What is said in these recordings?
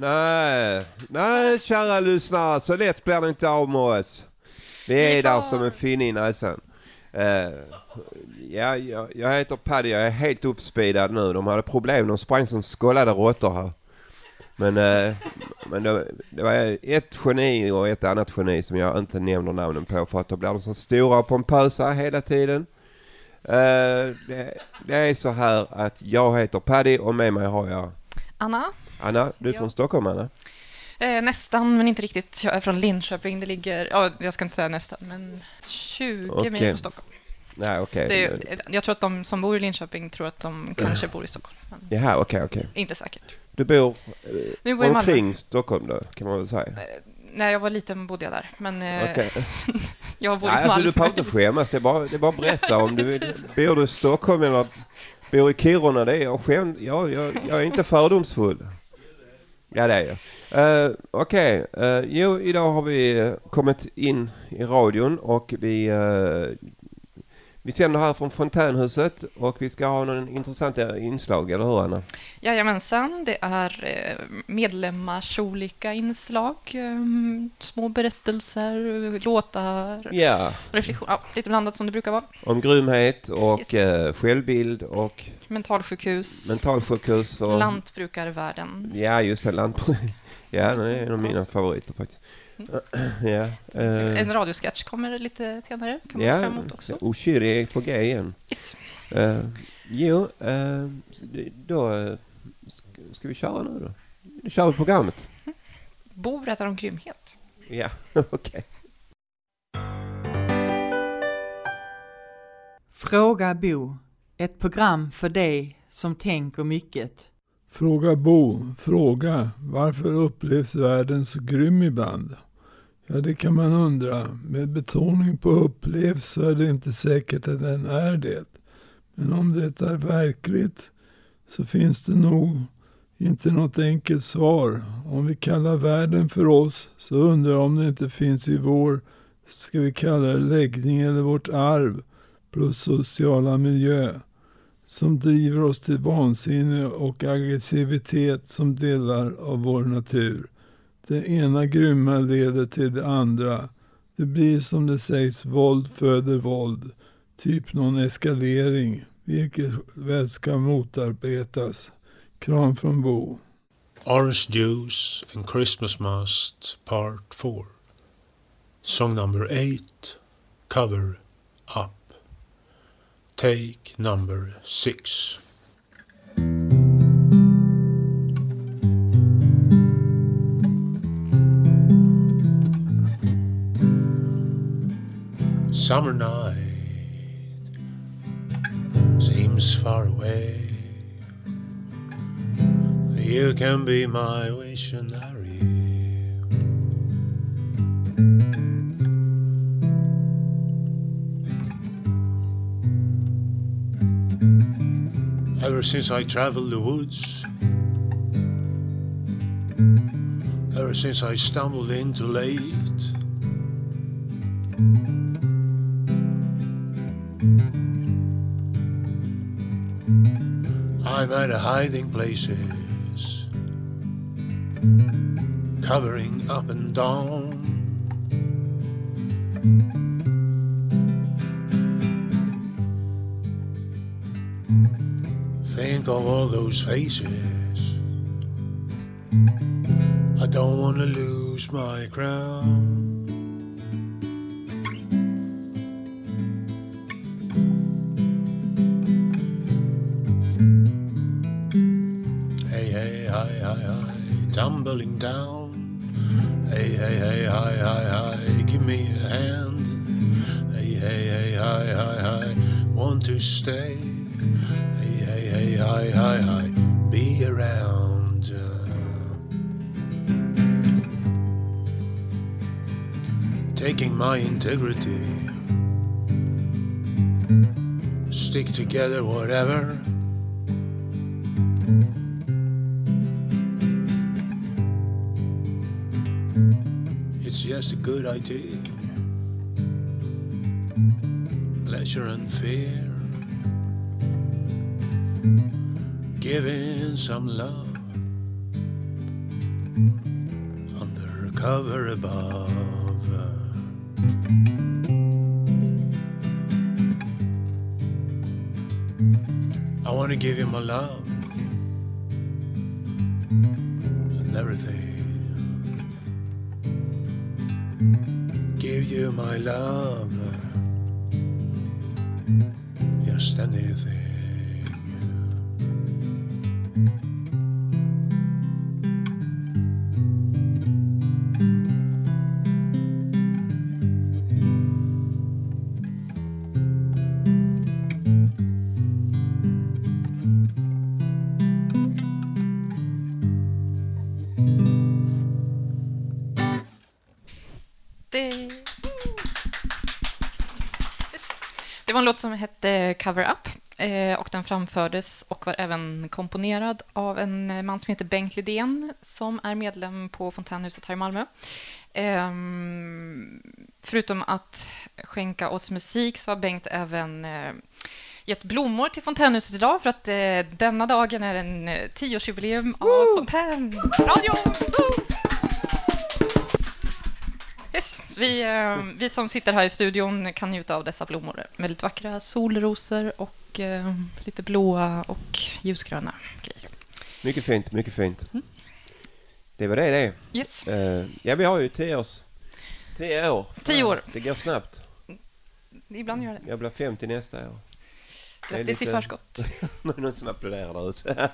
Nej, nej kära lyssnare, så lätt blir det inte av med oss. Vi är är där som en finne i näsan. Eh, ja, jag, jag heter Paddy, jag är helt uppspeedad nu. De hade problem, de sprang som skållade råttor här. Men, eh, men det, det var ett geni och ett annat geni som jag inte nämner namnen på för att då blir de så stora och pompösa hela tiden. Eh, det, det är så här att jag heter Paddy och med mig har jag Anna? Anna, du är Ja. från Stockholm Anna? Eh, nästan, men inte riktigt. Jag är från Linköping. Det ligger, ja, jag ska inte säga nästan, men 20 Okej. mil från Stockholm. Nej okej. Det jag tror att de som bor i Linköping tror att de kanske bor i Stockholm. Jaha okej okej. inte säkert. Du bor Nu bor omkring Stockholm då kan man väl säga? Eh, När jag var liten bodde jag där, men eh, Okej. jag bor i alltså Malmö. du behöver inte skämmas, det är bara, det är bara att berätta om du. Bor du i Stockholm eller bor i Kiruna? Det är jag skäm, jag, jag är inte fördomsfull. Ja det är jag. Uh, eh, Okej, eh, jo idag har vi kommit in i radion och vi uh, vi sänder här från Fontänhuset och vi ska ha någon intressanta inslag, eller hur Anna? Jajamensan, det är eh, medlemmars olika inslag, eh, små berättelser, låtar, Ja, reflektion, ja, lite blandat som det brukar vara. om grymhet och Yes. eh, självbild och Mentalsjukhus, mentalsjukhus och... lantbrukarvärlden. Ja, just det. Lantbruk. Ja, det är en av mina favoriter faktiskt. Ja, eh, En radiosketch kommer lite senare, kan man se ja, fram emot också. Oshiri är på G igen. Yes. Eh, jo, eh, då ska, vi köra nu då. Nu kör vi programmet. Bo berättar om grymhet. Ja, okej. Fråga Bo. Ett program för dig som tänker mycket. Fråga Bo, fråga varför upplevs världen så grym ibland? Ja, det kan man undra. Med betoning på upplevs så är det inte säkert att den är det. Men om det är verkligt så finns det nog inte något enkelt svar. Om vi kallar världen för oss så undrar jag om det inte finns i vår, ska vi kalla det läggning eller vårt arv plus sociala miljö som driver oss till vansinne och aggressivitet som delar av vår natur. Det ena grymma leder till det andra. Det blir som det sägs, våld föder våld. Typ någon eskalering, vilket väl ska motarbetas. Kram från Bo. Orange Juice and Christmas Must Part 4. Song number 8, cover up. Take number 6. Summer night seems far away. You can be my visionary. Ever since I traveled the woods, ever since I stumbled into late, I'm at a hiding places, covering up and down. Think of all those faces. I don't want to lose my crown. Tumbling down. Hey, hey, hey, hi, hi, hi, give me a hand. Hey, hey, hey, hi, hi, hi, want to stay. Hey, hey, hey, hi, hi, hi, be around. Taking my integrity. Stick together, whatever. I and fear. Giving some love on the cover above. I want to give you my love and everything. My love, låt som hette Cover Up eh, och den framfördes och var även komponerad av en man som heter Bengt Lidén som är medlem på Fontänhuset här i Malmö. Ehm, förutom att skänka oss musik så har Bengt även eh, gett blommor till Fontänhuset idag för att eh, denna dagen är en tioårsjubileum av Fontänradion. Vi, eh, vi som sitter här i studion kan njuta av dessa blommor. Väldigt vackra solrosor och eh, lite blåa och ljusgröna grejer. Mycket fint, mycket fint. Mm. Det var det det. Yes. Eh, ja, vi har ju tio års... Tio år. Tio år. Det går snabbt. Ibland gör det. Jag blir 50 nästa år. Grattis i förskott. Det är någon som applåderar där ute.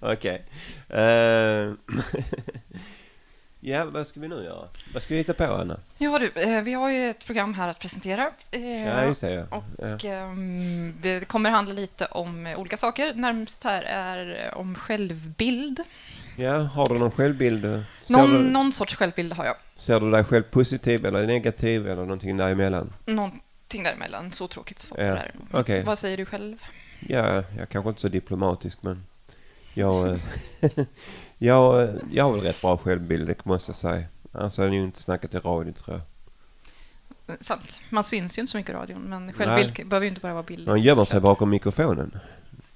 Okej. Ja, vad ska vi nu göra? Vad ska vi hitta på, Anna? Ja du, eh, vi har ju ett program här att presentera. Eh, Ja, just det. Ja. Och Ja. ehm, det kommer handla lite om eh, olika saker. Närmast här är om självbild. ja, har du någon självbild? Någon, du, någon sorts självbild har jag. ser du dig själv positiv eller negativ eller någonting däremellan? Någonting däremellan. Så tråkigt svar Ja, där. okej. Vad säger du själv? Ja, jag kanske inte är så diplomatisk men jag, jag, jag har väl rätt bra självbild, det måste jag säga. Annars hade jag ju inte snackat i radio tror jag. Sant. Man syns ju inte så mycket i radion, men självbild behöver ju inte bara vara bild. Man gömmer sig bakom mikrofonen.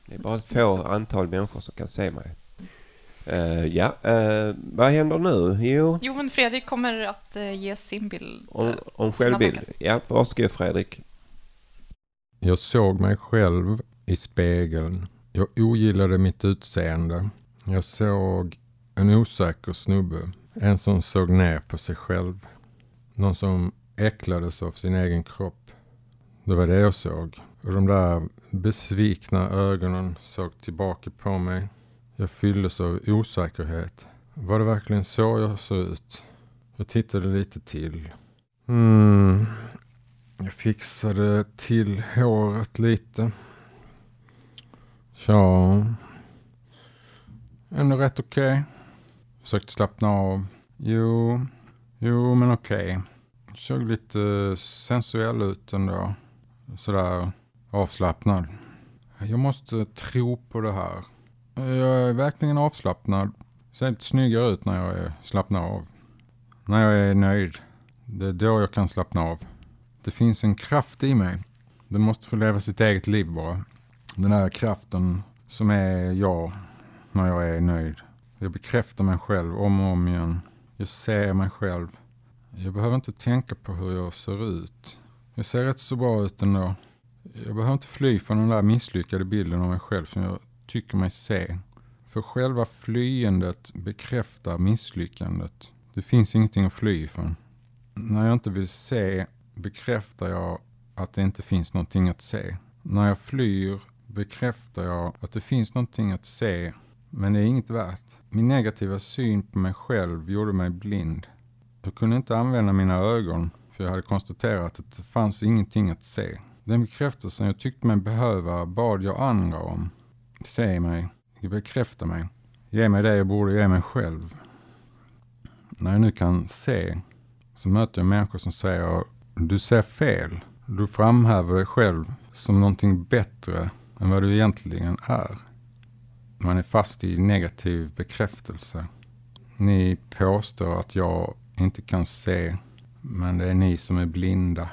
Det är bara ett få antal människor som kan se mig. Eh, ja, eh, vad händer nu? Jo, Jo, men Fredrik kommer att eh, ge sin bild. om, om självbild. Ja, varsågod Fredrik. Jag såg mig själv i spegeln. Jag ogillade mitt utseende. Jag såg en osäker snubbe. En som såg ner på sig själv. Någon som äcklades av sin egen kropp. Det var det jag såg. Och de där besvikna ögonen såg tillbaka på mig. Jag fylldes av osäkerhet. Var det verkligen så jag såg ut? Jag tittade lite till. Mm. Jag fixade till håret lite. Ja. Ändå rätt okej. Försökte slappna av. Jo, jo men okej. Såg lite sensuell ut ändå. Sådär avslappnad. Jag måste tro på det här. Jag är verkligen avslappnad. Ser lite snyggare ut när jag är slappnad av. När jag är nöjd. Det är då jag kan slappna av. Det finns en kraft i mig. Den måste få leva sitt eget liv bara. Den här kraften som är jag när jag är nöjd. Jag bekräftar mig själv om och om igen. Jag ser mig själv. Jag behöver inte tänka på hur jag ser ut. Jag ser rätt så bra ut ändå. Jag behöver inte fly från den där misslyckade bilden av mig själv som jag tycker mig se. För själva flyendet bekräftar misslyckandet. Det finns ingenting att fly ifrån. När jag inte vill se bekräftar jag att det inte finns någonting att se. När jag flyr bekräftar jag att det finns någonting att se, men det är inget värt. Min negativa syn på mig själv gjorde mig blind. Jag kunde inte använda mina ögon, för jag hade konstaterat att det fanns ingenting att se. Den bekräftelsen jag tyckte mig behöva bad jag andra om. Se mig, bekräfta mig. Ge mig det jag borde ge mig själv. När jag nu kan se så möter jag människor som säger du ser fel. Du framhäver dig själv som någonting bättre än vad du egentligen är. Man är fast i negativ bekräftelse. Ni påstår att jag inte kan se, men det är ni som är blinda.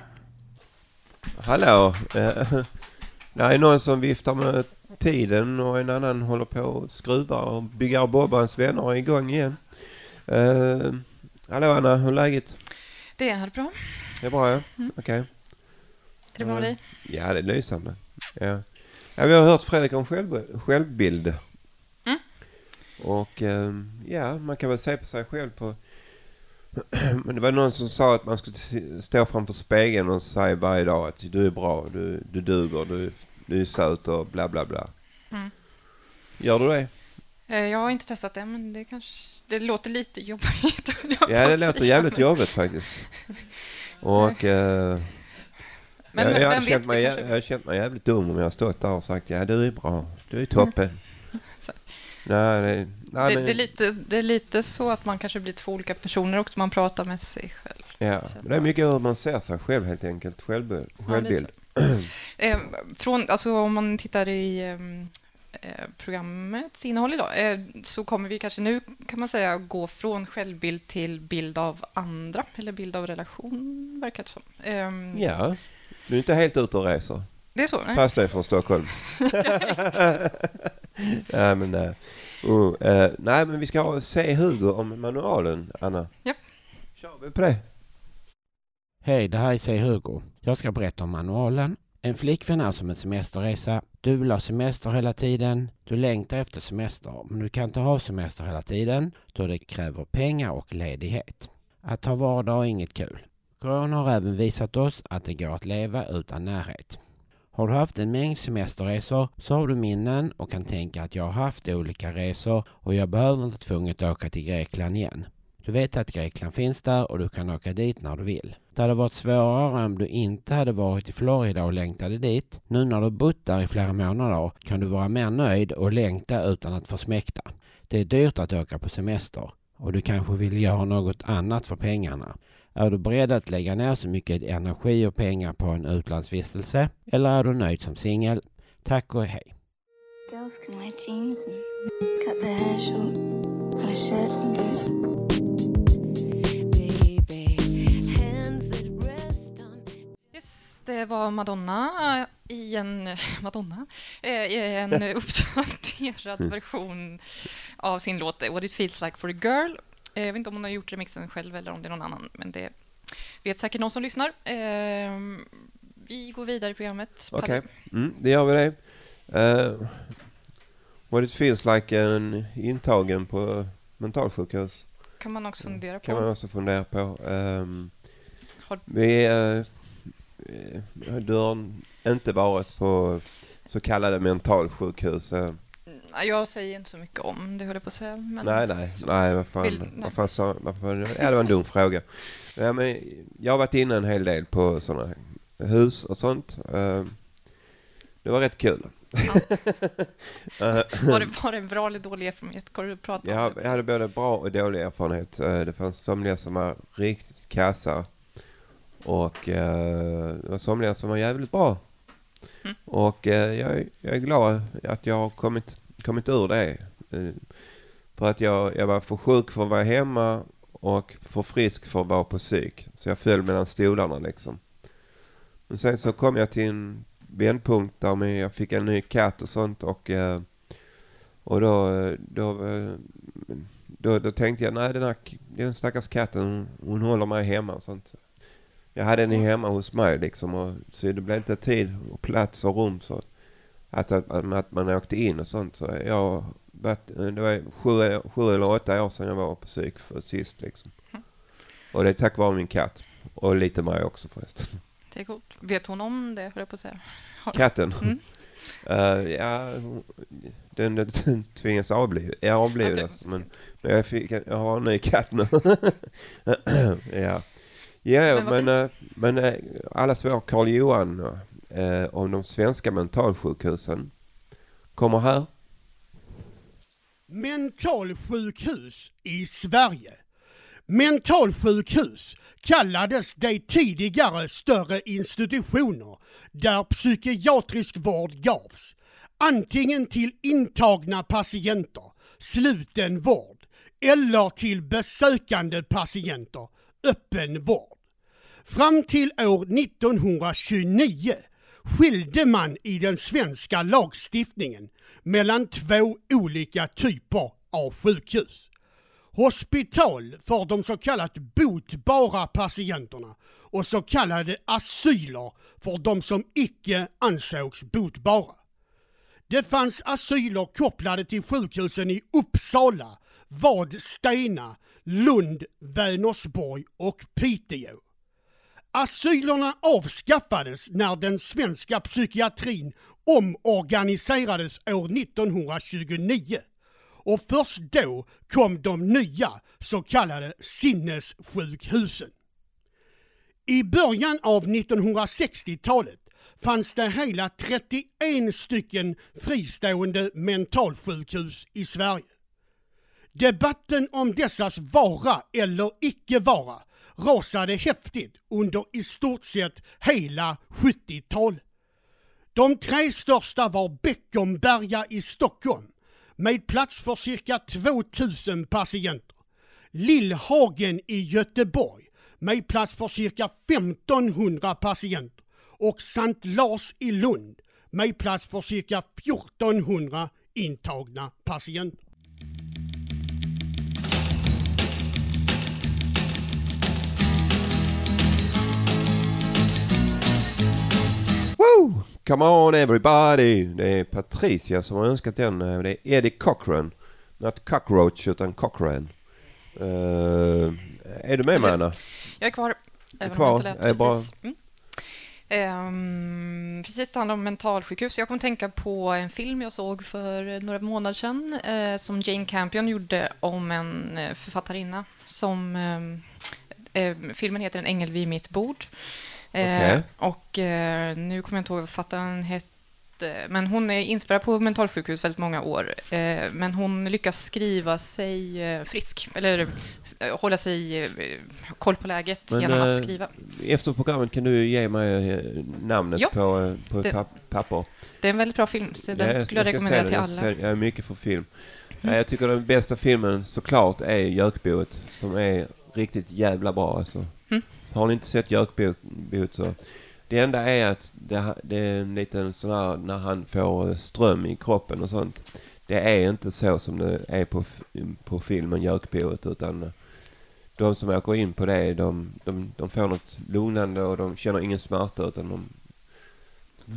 Hallå? Eh, det är någon som viftar med tiden och en annan håller på och skruvar och bobbar. Hans vänner är igång igen. Uh, hallå Anna, hur är läget? Det är bra. Det är bra ja? Mm. Okej. Är det bra med dig? Ja, det är lysande. Ja. Ja, vi har hört Fredrik om själv, självbild. Mm. Och ehm, ja, man kan väl se på sig själv på... Men det var någon som sa att man skulle stå framför spegeln och säga varje dag att du är bra, du, du duger, du, du är söt och bla bla bla. Mm. Gör du det? Eh, Jag har inte testat det, men det kanske... Det låter lite jobbigt. Ja, det låter jävligt jobbigt faktiskt. Och... eh, Men jag, jag, har känt mig, jag, har känt mig jävligt dum om jag har stått där och sagt ja du är bra, du är toppen. Så. Nej, det, nej, det, men, det, är lite, det är lite så att man kanske blir två olika personer också. Man pratar med sig själv. ja, så det är mycket hur man ser sig själv helt enkelt. Självbild. självbild. Eh, från, alltså om man tittar i ehm, eh, programmets innehåll idag eh, så kommer vi kanske nu kan man säga gå från självbild till bild av andra eller bild av relation verkar det som. Ehm, Ja, du är inte helt ute och reser. Det är så? Nej? Du är från Stockholm. nej, men, eh, oh, eh, nej, men vi ska ha- se Hugo om manualen, Anna. Ja. Kör vi på det? Hej, det här är C. Hugo. Jag ska berätta om manualen. En flickvän är som en semesterresa. Du vill ha semester hela tiden. Du längtar efter semester, men du kan inte ha semester hela tiden då det kräver pengar och ledighet. Att ha vardag är inget kul. Corona har även visat oss att det går att leva utan närhet. Har du haft en mängd semesterresor så har du minnen och kan tänka att jag har haft olika resor och jag behöver inte tvunget åka till Grekland igen. Du vet att Grekland finns där och du kan åka dit när du vill. Det hade varit svårare om du inte hade varit i Florida och längtade dit. Nu när du bott där i flera månader kan du vara mer nöjd och längta utan att försmäkta. Det är dyrt att åka på semester och du kanske vill göra något annat för pengarna. Är du beredd att lägga ner så mycket energi och pengar på en utlandsvistelse? Eller är du nöjd som singel? Tack och hej! Girls can wear jeans and cut their hair short, wear shirts and boots. Baby, hands that rest on Yes, det var Madonna eh, i en, Madonna, eh, i en uppdaterad version av sin låt What it feels like for a girl. Eh, Jag vet inte om hon har gjort remixen själv eller om det är någon annan, men det vet säkert någon som lyssnar. Eh, Vi går vidare i programmet. Okej, mm, det gör vi det. Uh, what it feels like en intagen på mentalsjukhus kan man också fundera på. kan man också fundera på. Ehm, Har- vi, eh, du har inte varit på så kallade mentalsjukhus. eh. Jag säger inte så mycket om det, höll jag på att säga. Men nej, nej, nej, vad fan, Vill- nej. vad fan sa, vad fan, ja, det var en dum fråga. Ja, men jag har varit inne en hel del på sådana hus och sånt. Ehm, det var rätt kul. Eh, Var det, var det en bra eller dålig erfarenhet? Kan du prata Jag, om det? jag hade både bra och dålig erfarenhet. Eh, Det fanns somliga som var riktigt kassa och eh, det var somliga som var jävligt bra. Mm. Och jag, jag är glad att jag har kommit, kommit ur det. Eh, för att jag, jag var för sjuk för att vara hemma och för frisk för att vara på psyk. Så jag föll mellan stolarna liksom. Men sen så kom jag till en vändpunkt där jag fick en ny katt och sånt och eh, och då, eh, då, då, då tänkte jag, nej den här den stackars katten, hon, hon håller mig hemma och sånt. Jag hade den hemma hos mig liksom och så det blev inte tid och plats och rum så att, att, att man åkte in och sånt. Så jag det var sju, sju eller åtta år sedan jag var på psyk för sist liksom. Och det är tack vare min katt. Och lite mig också förresten. Det är coolt. Vet hon om det, höll jag på att säga? Katten? Mm. Eh, ja, den, den tvingas avliv, ja, avlivas. Men, men jag, fick, jag har en ny katt nu. ja, ja Men men, eh, men eh, allas vår Karl Johan eh, om de svenska mentalsjukhusen kommer här. Mentalsjukhus i Sverige. Mentalsjukhus kallades de tidigare större institutioner där psykiatrisk vård gavs. Antingen till intagna patienter, sluten vård, eller till besökande patienter, öppen vård. Fram till år 1929 skilde man i den svenska lagstiftningen mellan två olika typer av sjukhus. hospital för de så kallat botbara patienterna och så kallade asyler för de som icke ansågs botbara. Det fanns asyler kopplade till sjukhusen i Uppsala, Vadstena, Lund, Vänersborg och Piteå. Asylerna avskaffades när den svenska psykiatrin omorganiserades år 1929 och först då kom de nya så kallade sinnessjukhusen. I början av 1960-talet fanns det hela 31 stycken fristående mentalsjukhus i Sverige. Debatten om dessas vara eller icke vara rasade häftigt under i stort sett hela 70-talet. De tre största var Beckomberga i Stockholm med plats för cirka 2000 patienter. Lillhagen i Göteborg med plats för cirka 1500 patienter och Sankt Lars i Lund med plats för cirka 1400 intagna patienter. Come on everybody! Det är Patricia som har önskat den. Eh, Det är Eddie Cochran. Not Cockroach utan Cochran. Uh, är du med mig Anna? Jag är kvar, även kvar? om jag inte Är lät precis. Mm. Ehm, precis, det handlar om mentalsjukhus. Jag kom att tänka på en film jag såg för några månader sedan eh, som Jane Campion gjorde om en eh, författarinna som eh, eh, filmen heter En ängel vid mitt bord. Eh, Okej. Och eh, nu kommer jag inte ihåg vad författaren hette men hon är inspirerad på mentalsjukhus väldigt många år. Eh, Men hon lyckas skriva sig frisk, eller hålla sig koll på läget Men, genom att skriva. Efter programmet kan du ge mig namnet Ja, på, på det- papp- papper. Det är en väldigt bra film, så den Ja, skulle jag ska rekommendera till. Jag alla. se- Jag är mycket för film. Mm. Jag tycker den bästa filmen såklart är Jökboet som är riktigt jävla bra alltså. Har ni inte sett Jökboet så det enda är att det, det är en liten sån här när han får ström i kroppen och sånt. Det är inte så som det är på, på filmen Jökboet utan de som åker in på det de, de, de får något lugnande och de känner ingen smärta utan de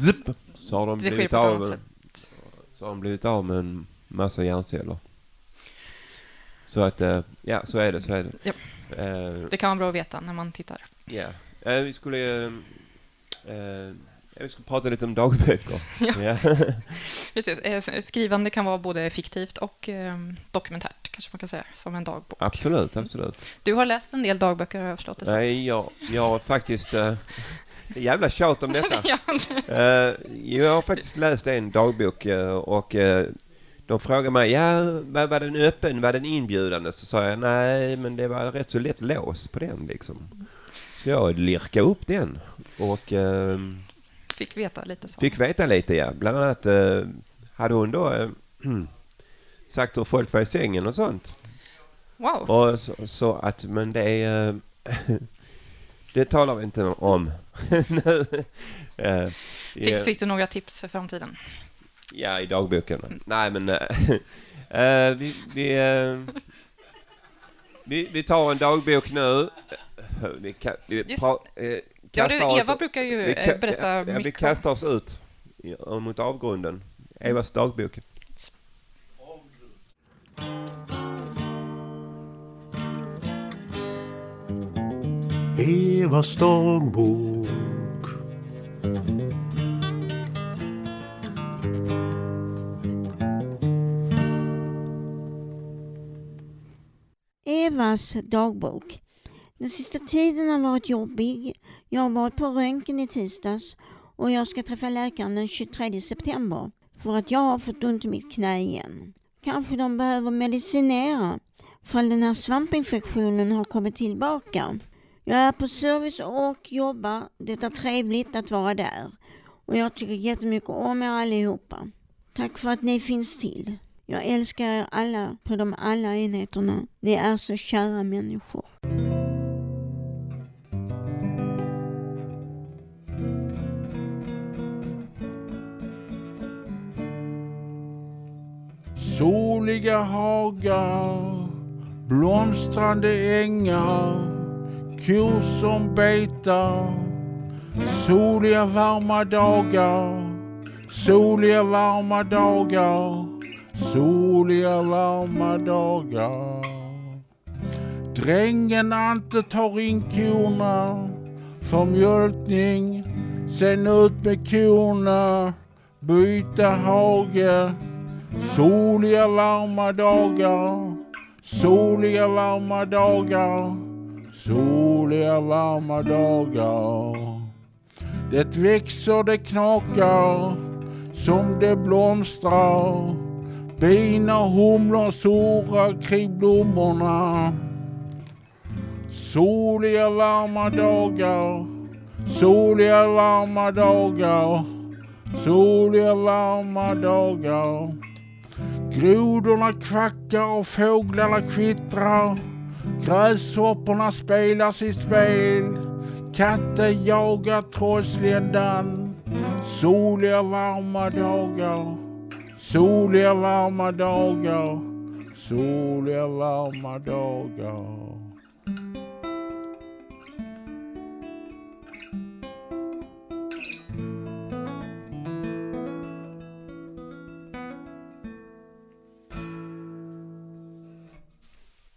Zipp, så har de Det blivit av sätt. så har de blivit av med en massa hjärnceller. Så att, eh, ja så är det, så är det. Ja. Eh, Det kan vara bra att veta när man tittar. Ja. Eh, vi skulle... Eh, eh, vi skulle prata lite om dagböcker. Ja. Precis. eh, Skrivande kan vara både fiktivt och eh, dokumentärt, kanske man kan säga, som en dagbok. Absolut, absolut. Du har läst en del dagböcker, har jag förstått det som. Nej, jag, jag har faktiskt... Eh, jävla tjat om detta. Ja. Eh, jag har faktiskt läst en dagbok och de frågade mig, ja, var, var den öppen, var den inbjudande? Så sa jag, nej, men det var rätt så lätt lås på den liksom. Så jag lirkade upp den och ehm, Fick veta lite så. Fick veta lite ja. Bland annat eh, hade hon då eh, sagt hur folk var i sängen och sånt. Wow. Och så, så att, men det är... eh, det talar vi inte om nu. Eh, Fick, fick du några tips för framtiden? ja, i dagboken. Nej, men... eh, eh, vi, vi, eh, vi, vi tar en dagbok nu. Vi, kan, vi Yes. pra, eh, Ja, kastar du, Eva oss- brukar ju vi eh, ka- berätta ja, Vi mycket om... kastar oss ut mot avgrunden. Evas dagbok. Evas dagbok. Evas dagbok. Den sista tiden har varit jobbig. Jag har varit på röntgen i tisdags och jag ska träffa läkaren den 23 september för att jag har fått ont i mitt knä igen. Kanske de behöver medicinera för den här svampinfektionen har kommit tillbaka. Jag är på service och jobbar. Det är trevligt att vara där. Och jag tycker jättemycket om er allihopa. Tack för att ni finns till. Jag älskar er alla på de alla enheterna. Ni är så kära människor. Soliga hagar blomstrande ängar, kor som betar, soliga varma dagar, soliga varma dagar, soliga varma dagar. Drängen Ante tar in korna för mjölkning, sen ut med korna, byta hage, soliga varma dagar, soliga varma dagar, soliga varma dagar. Det växer, det knakar, som det blomstrar. Bina och humlor surrar kring blommorna. Soliga varma dagar, soliga varma dagar, soliga varma dagar. Grodorna kvackar och fåglarna kvittrar. Gräshopporna spelar sitt spel. Katten jagar trollsländan. Soliga varma dagar, soliga varma dagar, soliga varma dagar.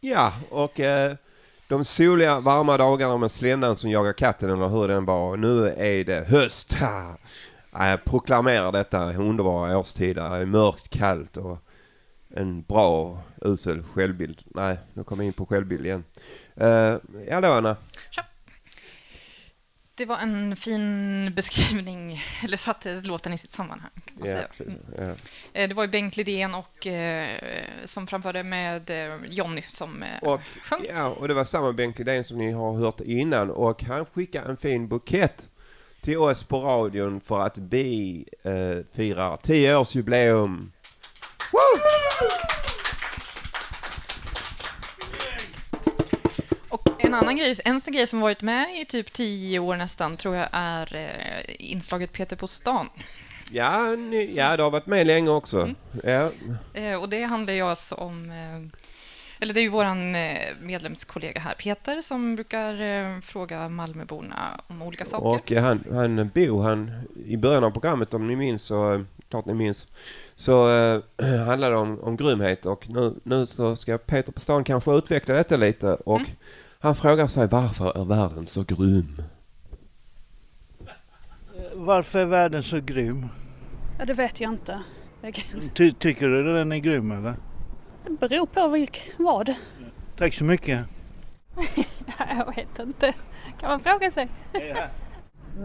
Ja, och eh, de soliga varma dagarna med sländan som jagar katten eller hur den var. Nu är det höst. Jag proklamerar detta underbara årstid. Det är mörkt, kallt och en bra usel självbild. Nej, nu kommer jag in på självbild igen. Uh, ja då Anna. Det var en fin beskrivning, eller satte låten i sitt sammanhang. Kan precis. Mm. Eh, Det var ju Bengt Lidén och, eh, som framförde med eh, Jonny som eh, Och, ja, och det var samma Bengt Lidén som ni har hört innan och han skickade en fin bukett till oss på radion för att vi eh, firar 10-årsjubileum. Och en annan grej, en sån grej som varit med i typ tio år nästan, tror jag är eh, inslaget Peter på stan. Ja, ni, ja, det har varit med länge också. Ja. Eh, och det handlar ju alltså om... Eh, eller det är ju eh, medlemskollega här, Peter, som brukar eh, fråga Malmöborna om olika saker. Och han, han Bo, han, i början av programmet om ni minns, så, klart ni minns, så eh, handlade det om, om grymhet och nu, nu så ska Peter på stan kanske utveckla detta lite och Mm. Han frågar sig varför är världen så grym? Varför är världen så grym? Ja, det vet jag inte. Jag kan Ty tycker du den är grym eller? Det beror på vilk, vad. Tack så mycket. Ja, jag vet inte. Kan man fråga sig?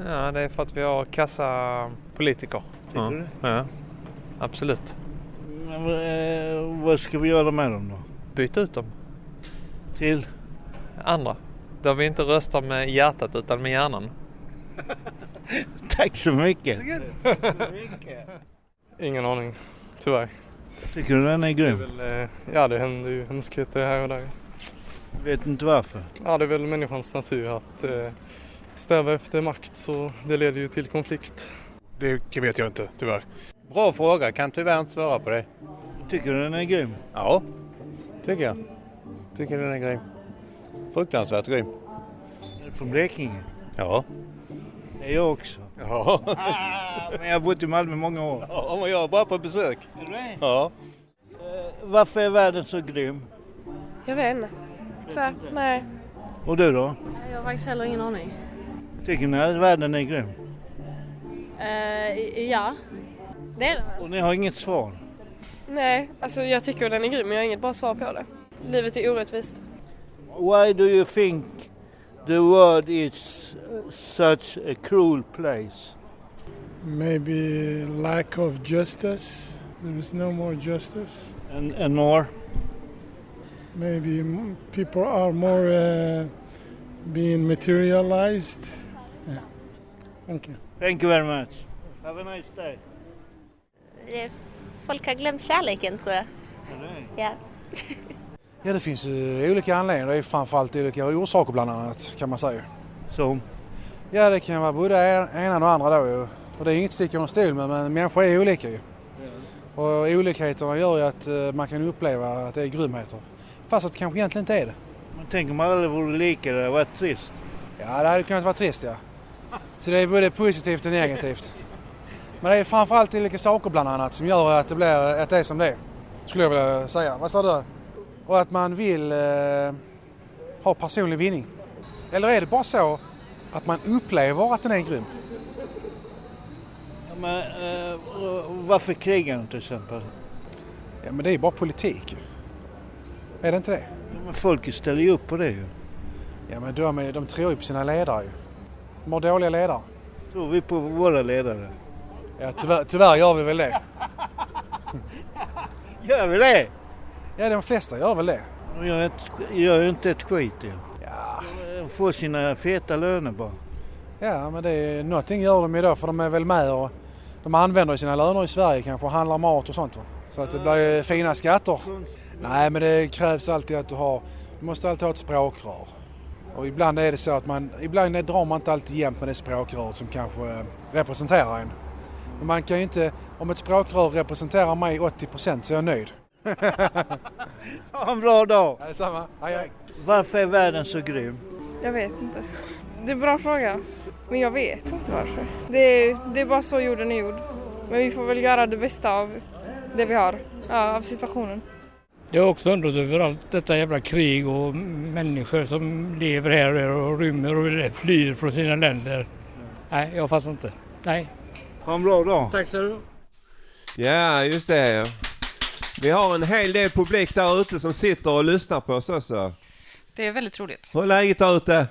Ja, det är för att vi har kassa politiker. Tycker ja. du? Ja, absolut. Men, vad- eh, vad ska vi göra med dem då? Byta ut dem. Till? Andra. Där vi inte röstar med hjärtat utan med hjärnan. Tack så mycket. Ingen aning, tyvärr. Tycker du den är grym? Det är väl, eh, ja, det händer ju hemskheter här och där. Vet inte varför? Ja, det är väl människans natur att eh, sträva efter makt så det leder ju till konflikt. Det vet jag inte, tyvärr. Bra fråga, kan tyvärr inte svara på det. Tycker du den är grym? Ja, tycker jag. Tycker den är grym. Fruktansvärt grym. Är du från Blekinge? Ja. Det är jag också. Ja. Men jag har bott i Malmö många år. Ja, men jag är bara på besök. Är det? Ja. Varför är världen så grym? Jag vet inte. Tyvärr, nej. Och du då? Jag har faktiskt heller ingen aning. Tycker ni att världen är grym? Eh, ja, det är den väl. Och ni har inget svar? Nej, alltså jag tycker den är grym men jag har inget bra svar på det. Livet är orättvist. Why do you think the world is such a cruel place? Maybe lack of justice. There is no more justice. And, and more? Maybe people are more uh, being materialized. Yeah. Thank you. Thank you very much. Have a nice day. Eh, Folk har glömt kärleken tror jag. Ja. Ja, det finns ju olika anledningar. Det är framförallt olika orsaker bland annat kan man säga. Som? Ja, det kan vara både en- ena och andra då ju. Och det är inget stick under stol med, men människor är olika ju. Och olikheterna gör ju att eh, man kan uppleva att det är grymheter. Fast att det kanske egentligen inte är det. Men tänk om alla vore lika, det hade varit trist. Ja, det hade kunnat vara trist ja. Så det är både positivt och negativt. Men det är framförallt olika saker bland annat som gör att det blir att det är som det är. Skulle jag vilja säga. Vad sa du? Och att man vill eh, ha personlig vinning. Eller är det bara så att man upplever att den är grym? Ja, men, eh, varför krigar de till exempel? Ja, men det är ju bara politik. Är det inte det? Ja, men folket ställer ju upp på det ju. Ja, men de, de tror ju på sina ledare ju. De har dåliga ledare. Tror vi på våra ledare? Ja, tyvärr, tyvärr gör vi väl det. Gör vi det? Ja, de flesta gör väl det. De gör, ett, gör ju inte ett skit ju. Ja. De får sina feta löner bara. Ja, men det är, någonting gör de ju då för de är väl med och de använder sina löner i Sverige kanske och handlar mat och sånt va? Så att det blir fina skatter. Nej, men det krävs alltid att du har, du måste alltid ha ett språkrör. Och ibland är det så att man, ibland drar man inte alltid jämnt med det språkröret som kanske eh, representerar en. Men man kan ju inte, om ett språkrör representerar mig 80% så är jag nöjd. Ha en bra dag! Detsamma. Hej, hej. Varför är världen så grym? Jag vet inte. Det är en bra fråga. Men jag vet inte varför. Det är, det är bara så jorden är gjord. Men vi får väl göra det bästa av det vi har. Ja, av situationen. Jag har också undrat över allt detta jävla krig och människor som lever här och rymmer och flyr från sina länder. Nej, jag fattar inte. Nej. Ha en bra dag. Tack så du Ja, just det. Vi har en hel del publik där ute som sitter och lyssnar på oss också. Det är väldigt roligt. Hur är läget där ute?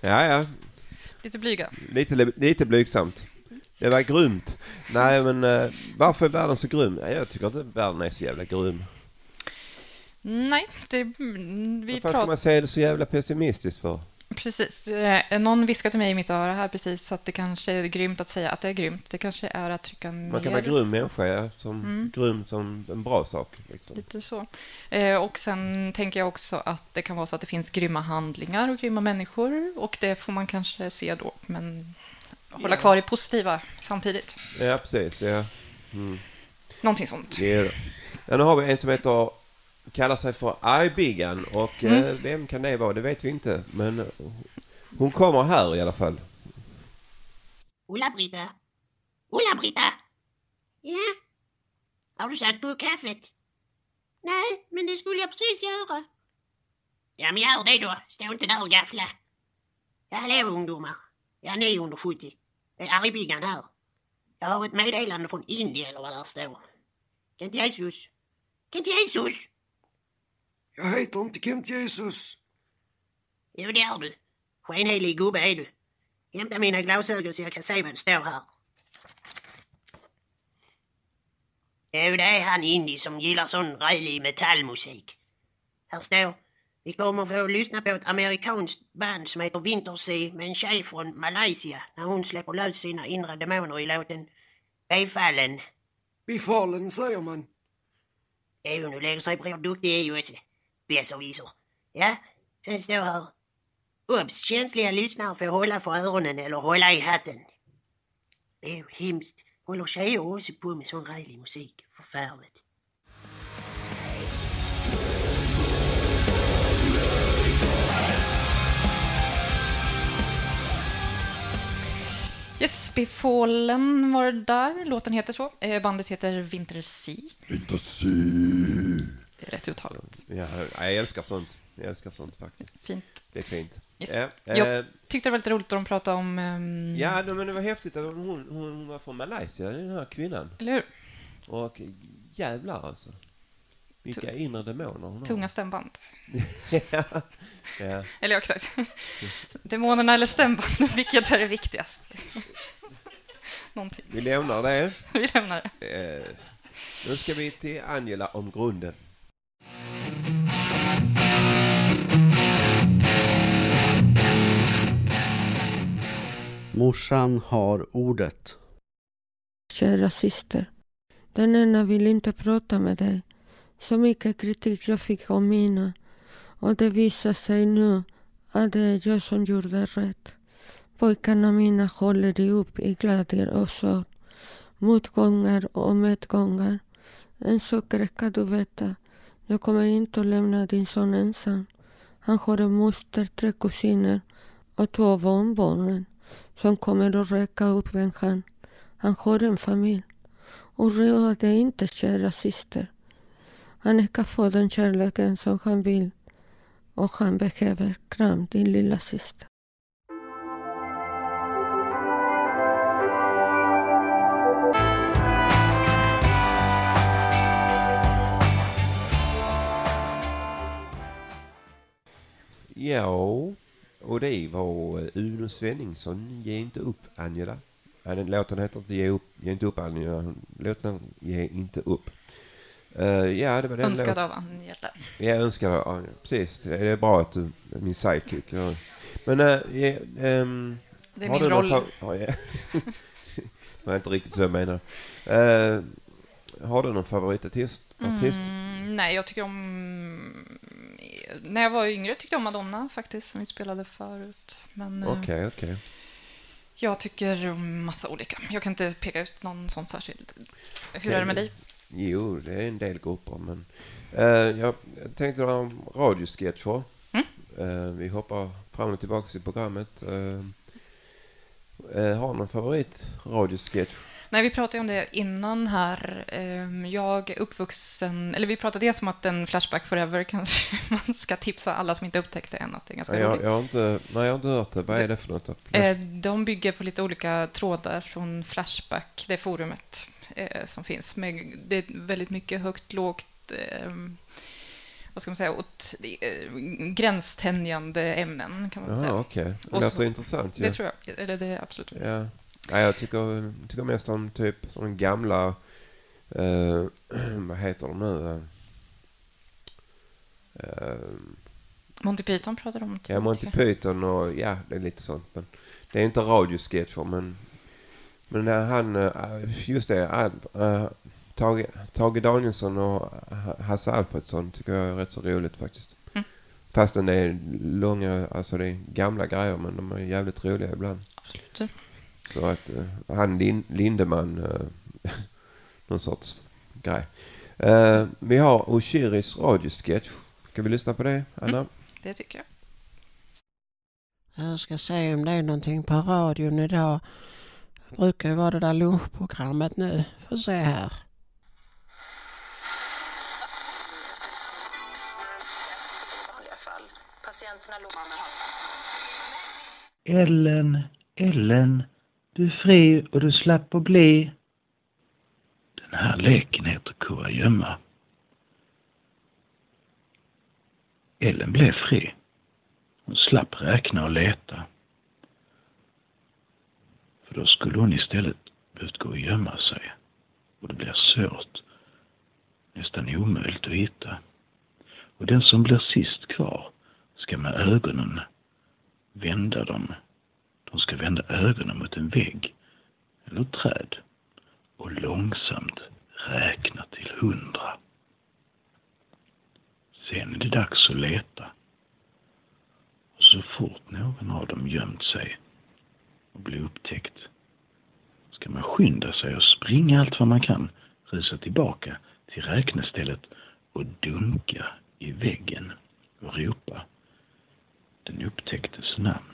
Ja, ja. Lite blyga. Lite, lite blygsamt. Det var grymt. Nej, men eh, varför är världen så grym? Ja, Jag tycker inte världen är så jävla grym. Nej, det, mm, vi Varför ska man säga det så jävla pessimistiskt för? Precis. Eh, Någon viskade till mig i mitt öra här precis att det kanske är grymt att säga att det är grymt. Det kanske är att trycka mer... Man kan vara grym människa, som Mm. grym som en bra sak. Liksom. Lite så. Eh, Och sen tänker jag också att det kan vara så att det finns grymma handlingar och grymma människor. Och det får man kanske se då, men hålla kvar i positiva samtidigt. Ja, precis. Ja. Mm. Någonting sånt. Ja, nu har vi en som heter, kallar sig för Argbiggan och Mm. eh, vem kan det vara? Det vet vi inte. Men eh, hon kommer här i alla fall. Ulla-Britta? Ulla-Britta? Ja? Har du satt på kaffet? Nej, men det skulle jag precis göra. Ja, men gör det då. Stå inte där och gaffla. Hallå ungdomar. Ja, ni under 70. Det är Argbiggan här. Jag har ett meddelande från Indien eller vad där står. Kent Jesus? Kent Jesus? Jag heter inte Kent Jesus. Jo, det är du. Skenhelig gubbe är du. Hämta mina glasögon så jag kan se vad det står här. Jo, det är han Indy som gillar sån rälig metallmusik. Här står, vi kommer få lyssna på ett amerikanskt band som heter Wintersea med en tjej från Malaysia när hon släpper lös sina inre demoner i låten Befallen. Befallen säger man. Jo, nu lägger sig Bror Duktig i Josse. Besserwisser. Ja, sen står här. Obs! Känsliga lyssnare får hålla för öronen eller hålla i hatten. Det är ju hemskt. Håller tjejer också på med sån rälig musik? Förfärligt. Yes, Befallen var det där. Låten heter så. Eh, Bandet heter Wintersea. Wintersea. Det är rätt uttalat. Ja, jag älskar sånt. Jag älskar sånt faktiskt. Fint. Det är fint. Yes. Ja, Jag eh, tyckte det var lite roligt att de pratade om... ehm, ja men det var häftigt hon, hon, hon var från Malaysia, den här kvinnan. Eller hur? Och jävlar alltså. Vilka inre demoner hon har. Tunga stämband. ja. ja. Eller exakt. Demonerna eller stämbanden, vilket är det viktigaste? Någonting. Vi lämnar det. Vi lämnar det. Eh, nu ska vi till Angela om grunden. Morsan har ordet. Kära syster. Den ena vill inte prata med dig. Så mycket kritik jag fick om mina. Och det visar sig nu att det är jag som gjorde rätt. Pojkarna mina håller ihop i glädje och sorg. Motgångar och medgångar. En sak ska du veta. Jag kommer inte att lämna din son ensam. Han har en moster, tre kusiner och två barnbarn som kommer att räcka upp en hand. Han har en familj. Oroa dig inte, kära syster. Han ska få den kärleken som han vill och han behöver. Kram, din lilla syster. Ja, och det var eh, Uno Svenningsson, Ge inte upp Angela. Ja, den låten heter inte Ge, upp, ge inte upp Angela, låten Ge inte upp. Uh, ja, det var den Önskad av Angela. Ja, önskad av Angela, precis. Det är bra att du är min sidekick. Ja. Men, uh, ja, ehm, Det är min någon roll. fa- Ja, ja. det var inte riktigt så jag menar. Uh, har du någon favoritartist? Artist? Mm, nej, jag tycker om... När jag var yngre tyckte jag om Madonna faktiskt, som vi spelade förut. Men eh, Okej, okej. jag tycker om massa olika. Jag kan inte peka ut någon sån särskild. Hur Okej. är det med dig? Jo, det är en del grupper. Men, eh, jag tänkte en radiosketcher. Mm. Eh, vi hoppar fram och tillbaka i programmet. Uh, har någon favorit radiosketch? Nej, vi pratade om det innan här. Ehm, Jag är uppvuxen, eller vi pratade dels om att en Flashback Forever kanske man ska tipsa alla som inte upptäckt det än att det är ganska jag, roligt. jag, har inte, nej, jag har inte hört det. Vad är det för något? Eh, De bygger på lite olika trådar från Flashback, det forumet eh, som finns. Med, det är väldigt mycket högt, lågt, eh, vad ska man säga, åt, eh, gränstänjande ämnen kan man Jaha, säga. okej. Det Och låter så- intressant, Det ja. tror jag, eller det är absolut. Ja. Nej, jag tycker, tycker mest om typ sådana gamla, eh, vad heter de nu? Eh, Monty Python pratade om Ja, Monty. Python och ja, det är lite sånt. Men det är inte radiosketcher, men, men när han, eh, just det, äh, Tage, Tage Danielsson och Ha- Hasse Alfredson tycker jag är rätt så roligt faktiskt. Mm. Fastän det är långa, alltså det är gamla grejer, men de är jävligt roliga ibland. Absolut. Så att eh, han Lin, Lindeman, eh, någon sorts grej. Eh, vi har Oshiris radiosketch. Ska vi lyssna på det, Anna? Det tycker jag. Jag ska se om det är någonting på radion idag. Det brukar ju vara det där lunchprogrammet nu. Får se här. Ellen, Ellen, du är fri och du slapp att bli. Den här leken heter kurragömma. Ellen blev fri. Hon slapp räkna och leta. För då skulle hon istället behövt gå och gömma sig. Och det blir svårt, nästan omöjligt att hitta. Och den som blir sist kvar ska med ögonen vända dem. De ska vända ögonen mot en vägg eller ett träd och långsamt räkna till hundra. Sen är det dags att leta. Och så fort någon av dem gömt sig och blir upptäckt ska man skynda sig och springa allt vad man kan, rusa tillbaka till räknestället och dunka i väggen och ropa den upptäcktes namn.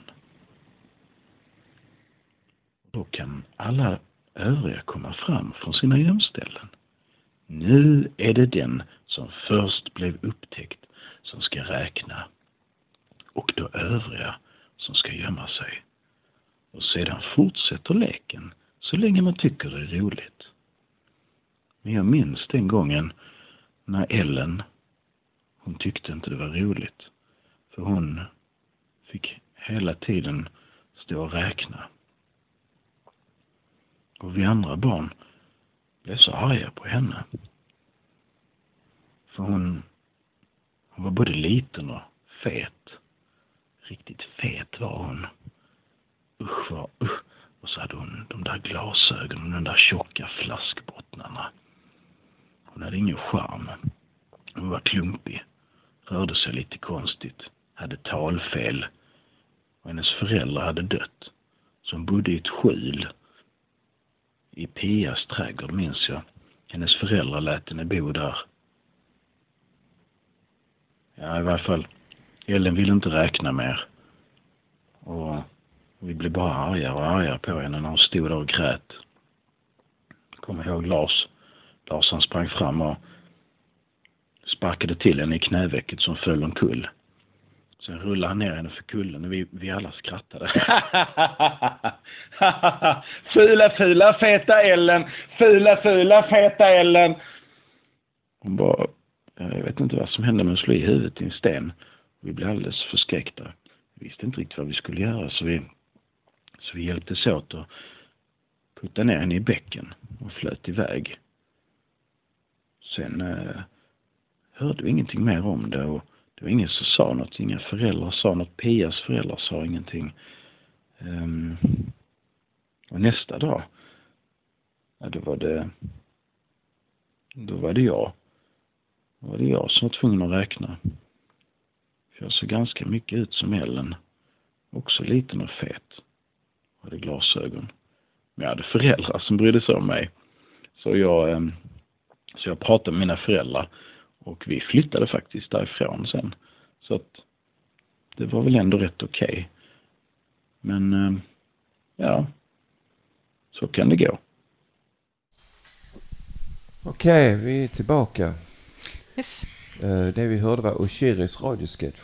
Då kan alla övriga komma fram från sina gömställen. Nu är det den som först blev upptäckt som ska räkna och då övriga som ska gömma sig. Och sedan fortsätter leken så länge man tycker det är roligt. Men jag minns den gången när Ellen, hon tyckte inte det var roligt. För hon fick hela tiden stå och räkna. Och vi andra barn blev så arga på henne. För hon, hon var både liten och fet. Riktigt fet var hon. Usch vad, usch. Och så hade hon de där glasögonen, de där tjocka flaskbottnarna. Hon hade ingen charm. Hon var klumpig, rörde sig lite konstigt, hade talfel och hennes föräldrar hade dött. Så hon bodde i ett skjul i Pias trädgård minns jag. Hennes föräldrar lät henne bo där. Ja, i varje fall. Ellen ville inte räkna mer. Och vi blev bara argare och argare på henne när hon stod där och grät. Jag kommer ihåg Lars. Lars han sprang fram och sparkade till henne i knävecket som föll omkull. Sen rullade han ner henne för kullen och vi, vi alla skrattade. fula, fula, feta Ellen! Fula, fula, feta Ellen! Hon bara, jag vet inte vad som hände men hon slog i huvudet i en sten. Vi blev alldeles förskräckta. Vi visste inte riktigt vad vi skulle göra så vi, så vi hjälptes åt att putta ner henne i bäcken och flöt iväg. Sen eh, hörde vi ingenting mer om det och det var ingen som sa något. Inga föräldrar sa något. Pias föräldrar sa ingenting. Um, och nästa dag, ja då var det, då var det jag. Då var det jag som var tvungen att räkna. För jag såg ganska mycket ut som Ellen. Också liten och fet. Jag hade glasögon. Men jag hade föräldrar som brydde sig om mig. Så jag, ehm, så jag pratade med mina föräldrar och vi flyttade faktiskt därifrån sen. Så att det var väl ändå rätt okej. Okay. Men ehm, ja, så kan det gå. Okej, vi är tillbaka. Yes. Eh, Det vi hörde var Oshiris radiosketch.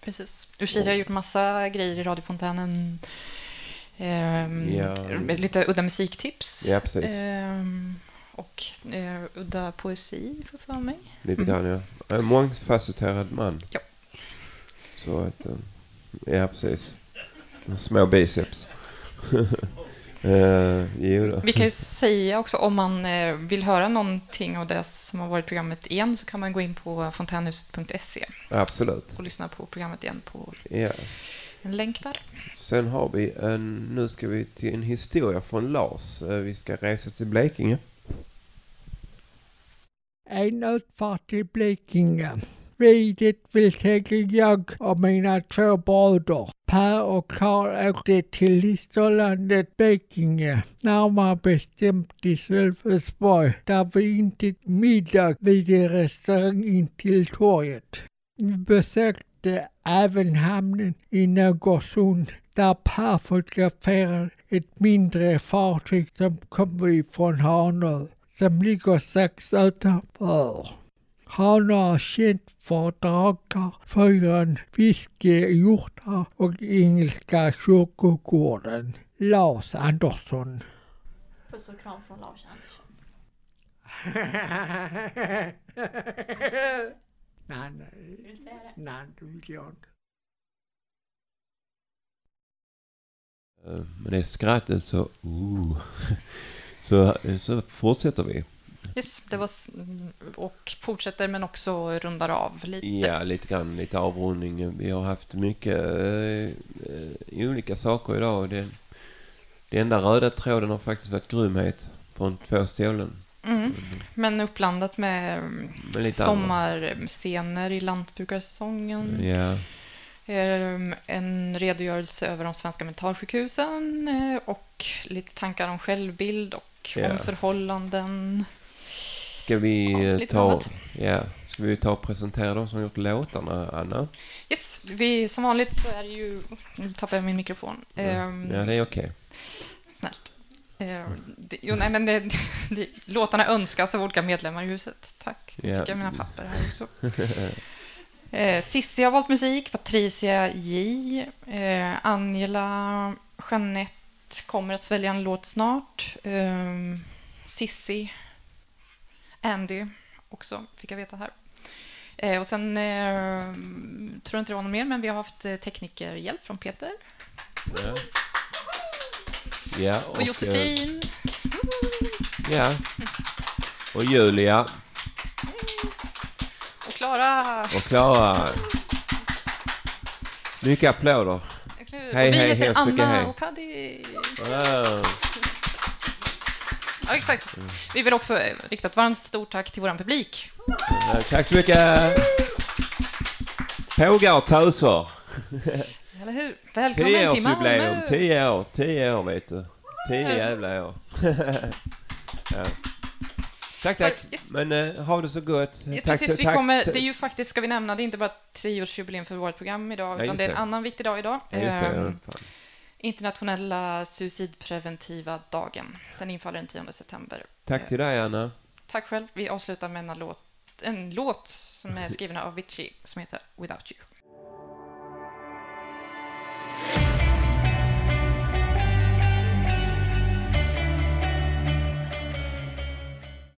Precis. Ushiri har gjort massa grejer i radiofontänen. Ehm, Ja. Lite udda musiktips. Ja, precis. Ehm, och eh, udda poesi, för för mig. Lite Mm. grann ja. En mångfacetterad man. Ja. Så att, eh, ja precis. Små biceps. då. Vi kan ju säga också om man eh, vill höra någonting av det som har varit i programmet igen så kan man gå in på fontänhuset.se Absolut. och lyssna på programmet igen på Ja. en länk där. Sen har vi en, nu ska vi till en historia från Lars. Eh, Vi ska resa till Blekinge. En utfart till Blekinge. Vid det vill jag och mina två bröder. Per och Karl åkte till Listerlandet Blekinge, närmare bestämt till Sölvesborg, där vi inte middag vid en restaurang intill torget. Vi besökte även hamnen i Någersund där Per fotograferade ett mindre fartyg som kom från Hanö som ligger strax utanför. Hanö är känt för drakar, fyren, fiske, hjortar och engelska kyrkogården. Lars Andersson. Puss och kram från Lars Andersson. nej, nej. Vill du säga det? Nej, det vill jag inte. Eh, Med det skrattet så, uh, så, så fortsätter vi. Yes, det var, och fortsätter men också rundar av lite. Ja, lite grann, lite avrundning. Vi har haft mycket eh, eh, olika saker idag. Det, det enda röda tråden har faktiskt varit grymhet från två ställen. Mm. Men uppblandat med, Med sommarscener i lantbrukarsäsongen. Ja. Ehm, En redogörelse över de svenska mentalsjukhusen eh, och lite tankar om självbild och Ja. om förhållanden. Ska vi lite ta, annat. ja, ska vi ta och presentera de som gjort låtarna, Anna? Yes, vi, som vanligt så är det ju... Nu tappar jag min mikrofon. Ehm, Ja, det är okej. Snällt. Ehm, det, jo, nej, men det, det, låtarna önskas av olika medlemmar i huset. Tack. Nu Ja. fick jag mina papper här också. Eh, Sissi har valt musik, Patricia J. Eh, Angela Jeanette kommer att svälja en låt snart. Eh, Sissi, Andy också, fick jag veta här. Eh, och sen eh, tror jag inte det var någon mer, men vi har haft eh, teknikerhjälp från Peter Ja. Ja, och, eh, Josefin. Ja. Och Julia Och Klara. och Klara. Mycket applåder. Hej, och hej, hemskt mycket Anna hej. och Paddy. Wow. Ja, exakt. Vi vill också rikta ett varmt stort tack till vår publik. Tack så mycket. Pågar och töser. Eller hur? Välkommen till Malmö. Tio år. Tio år vet du. Tio jävla år. ja. Tack, tack. Men eh, ha det så gott. Tack, Precis, vi tack. kommer, det är ju faktiskt, ska vi nämna, det är inte bara tioårsjubileum för vårt program idag, Ja, utan det är en annan viktig dag idag. Ja, Internationella suicidpreventiva dagen. Den infaller den 10 september. Tack till dig, Anna. Tack själv. Vi avslutar med en låt, en låt som är skriven av Avicii som heter Without You.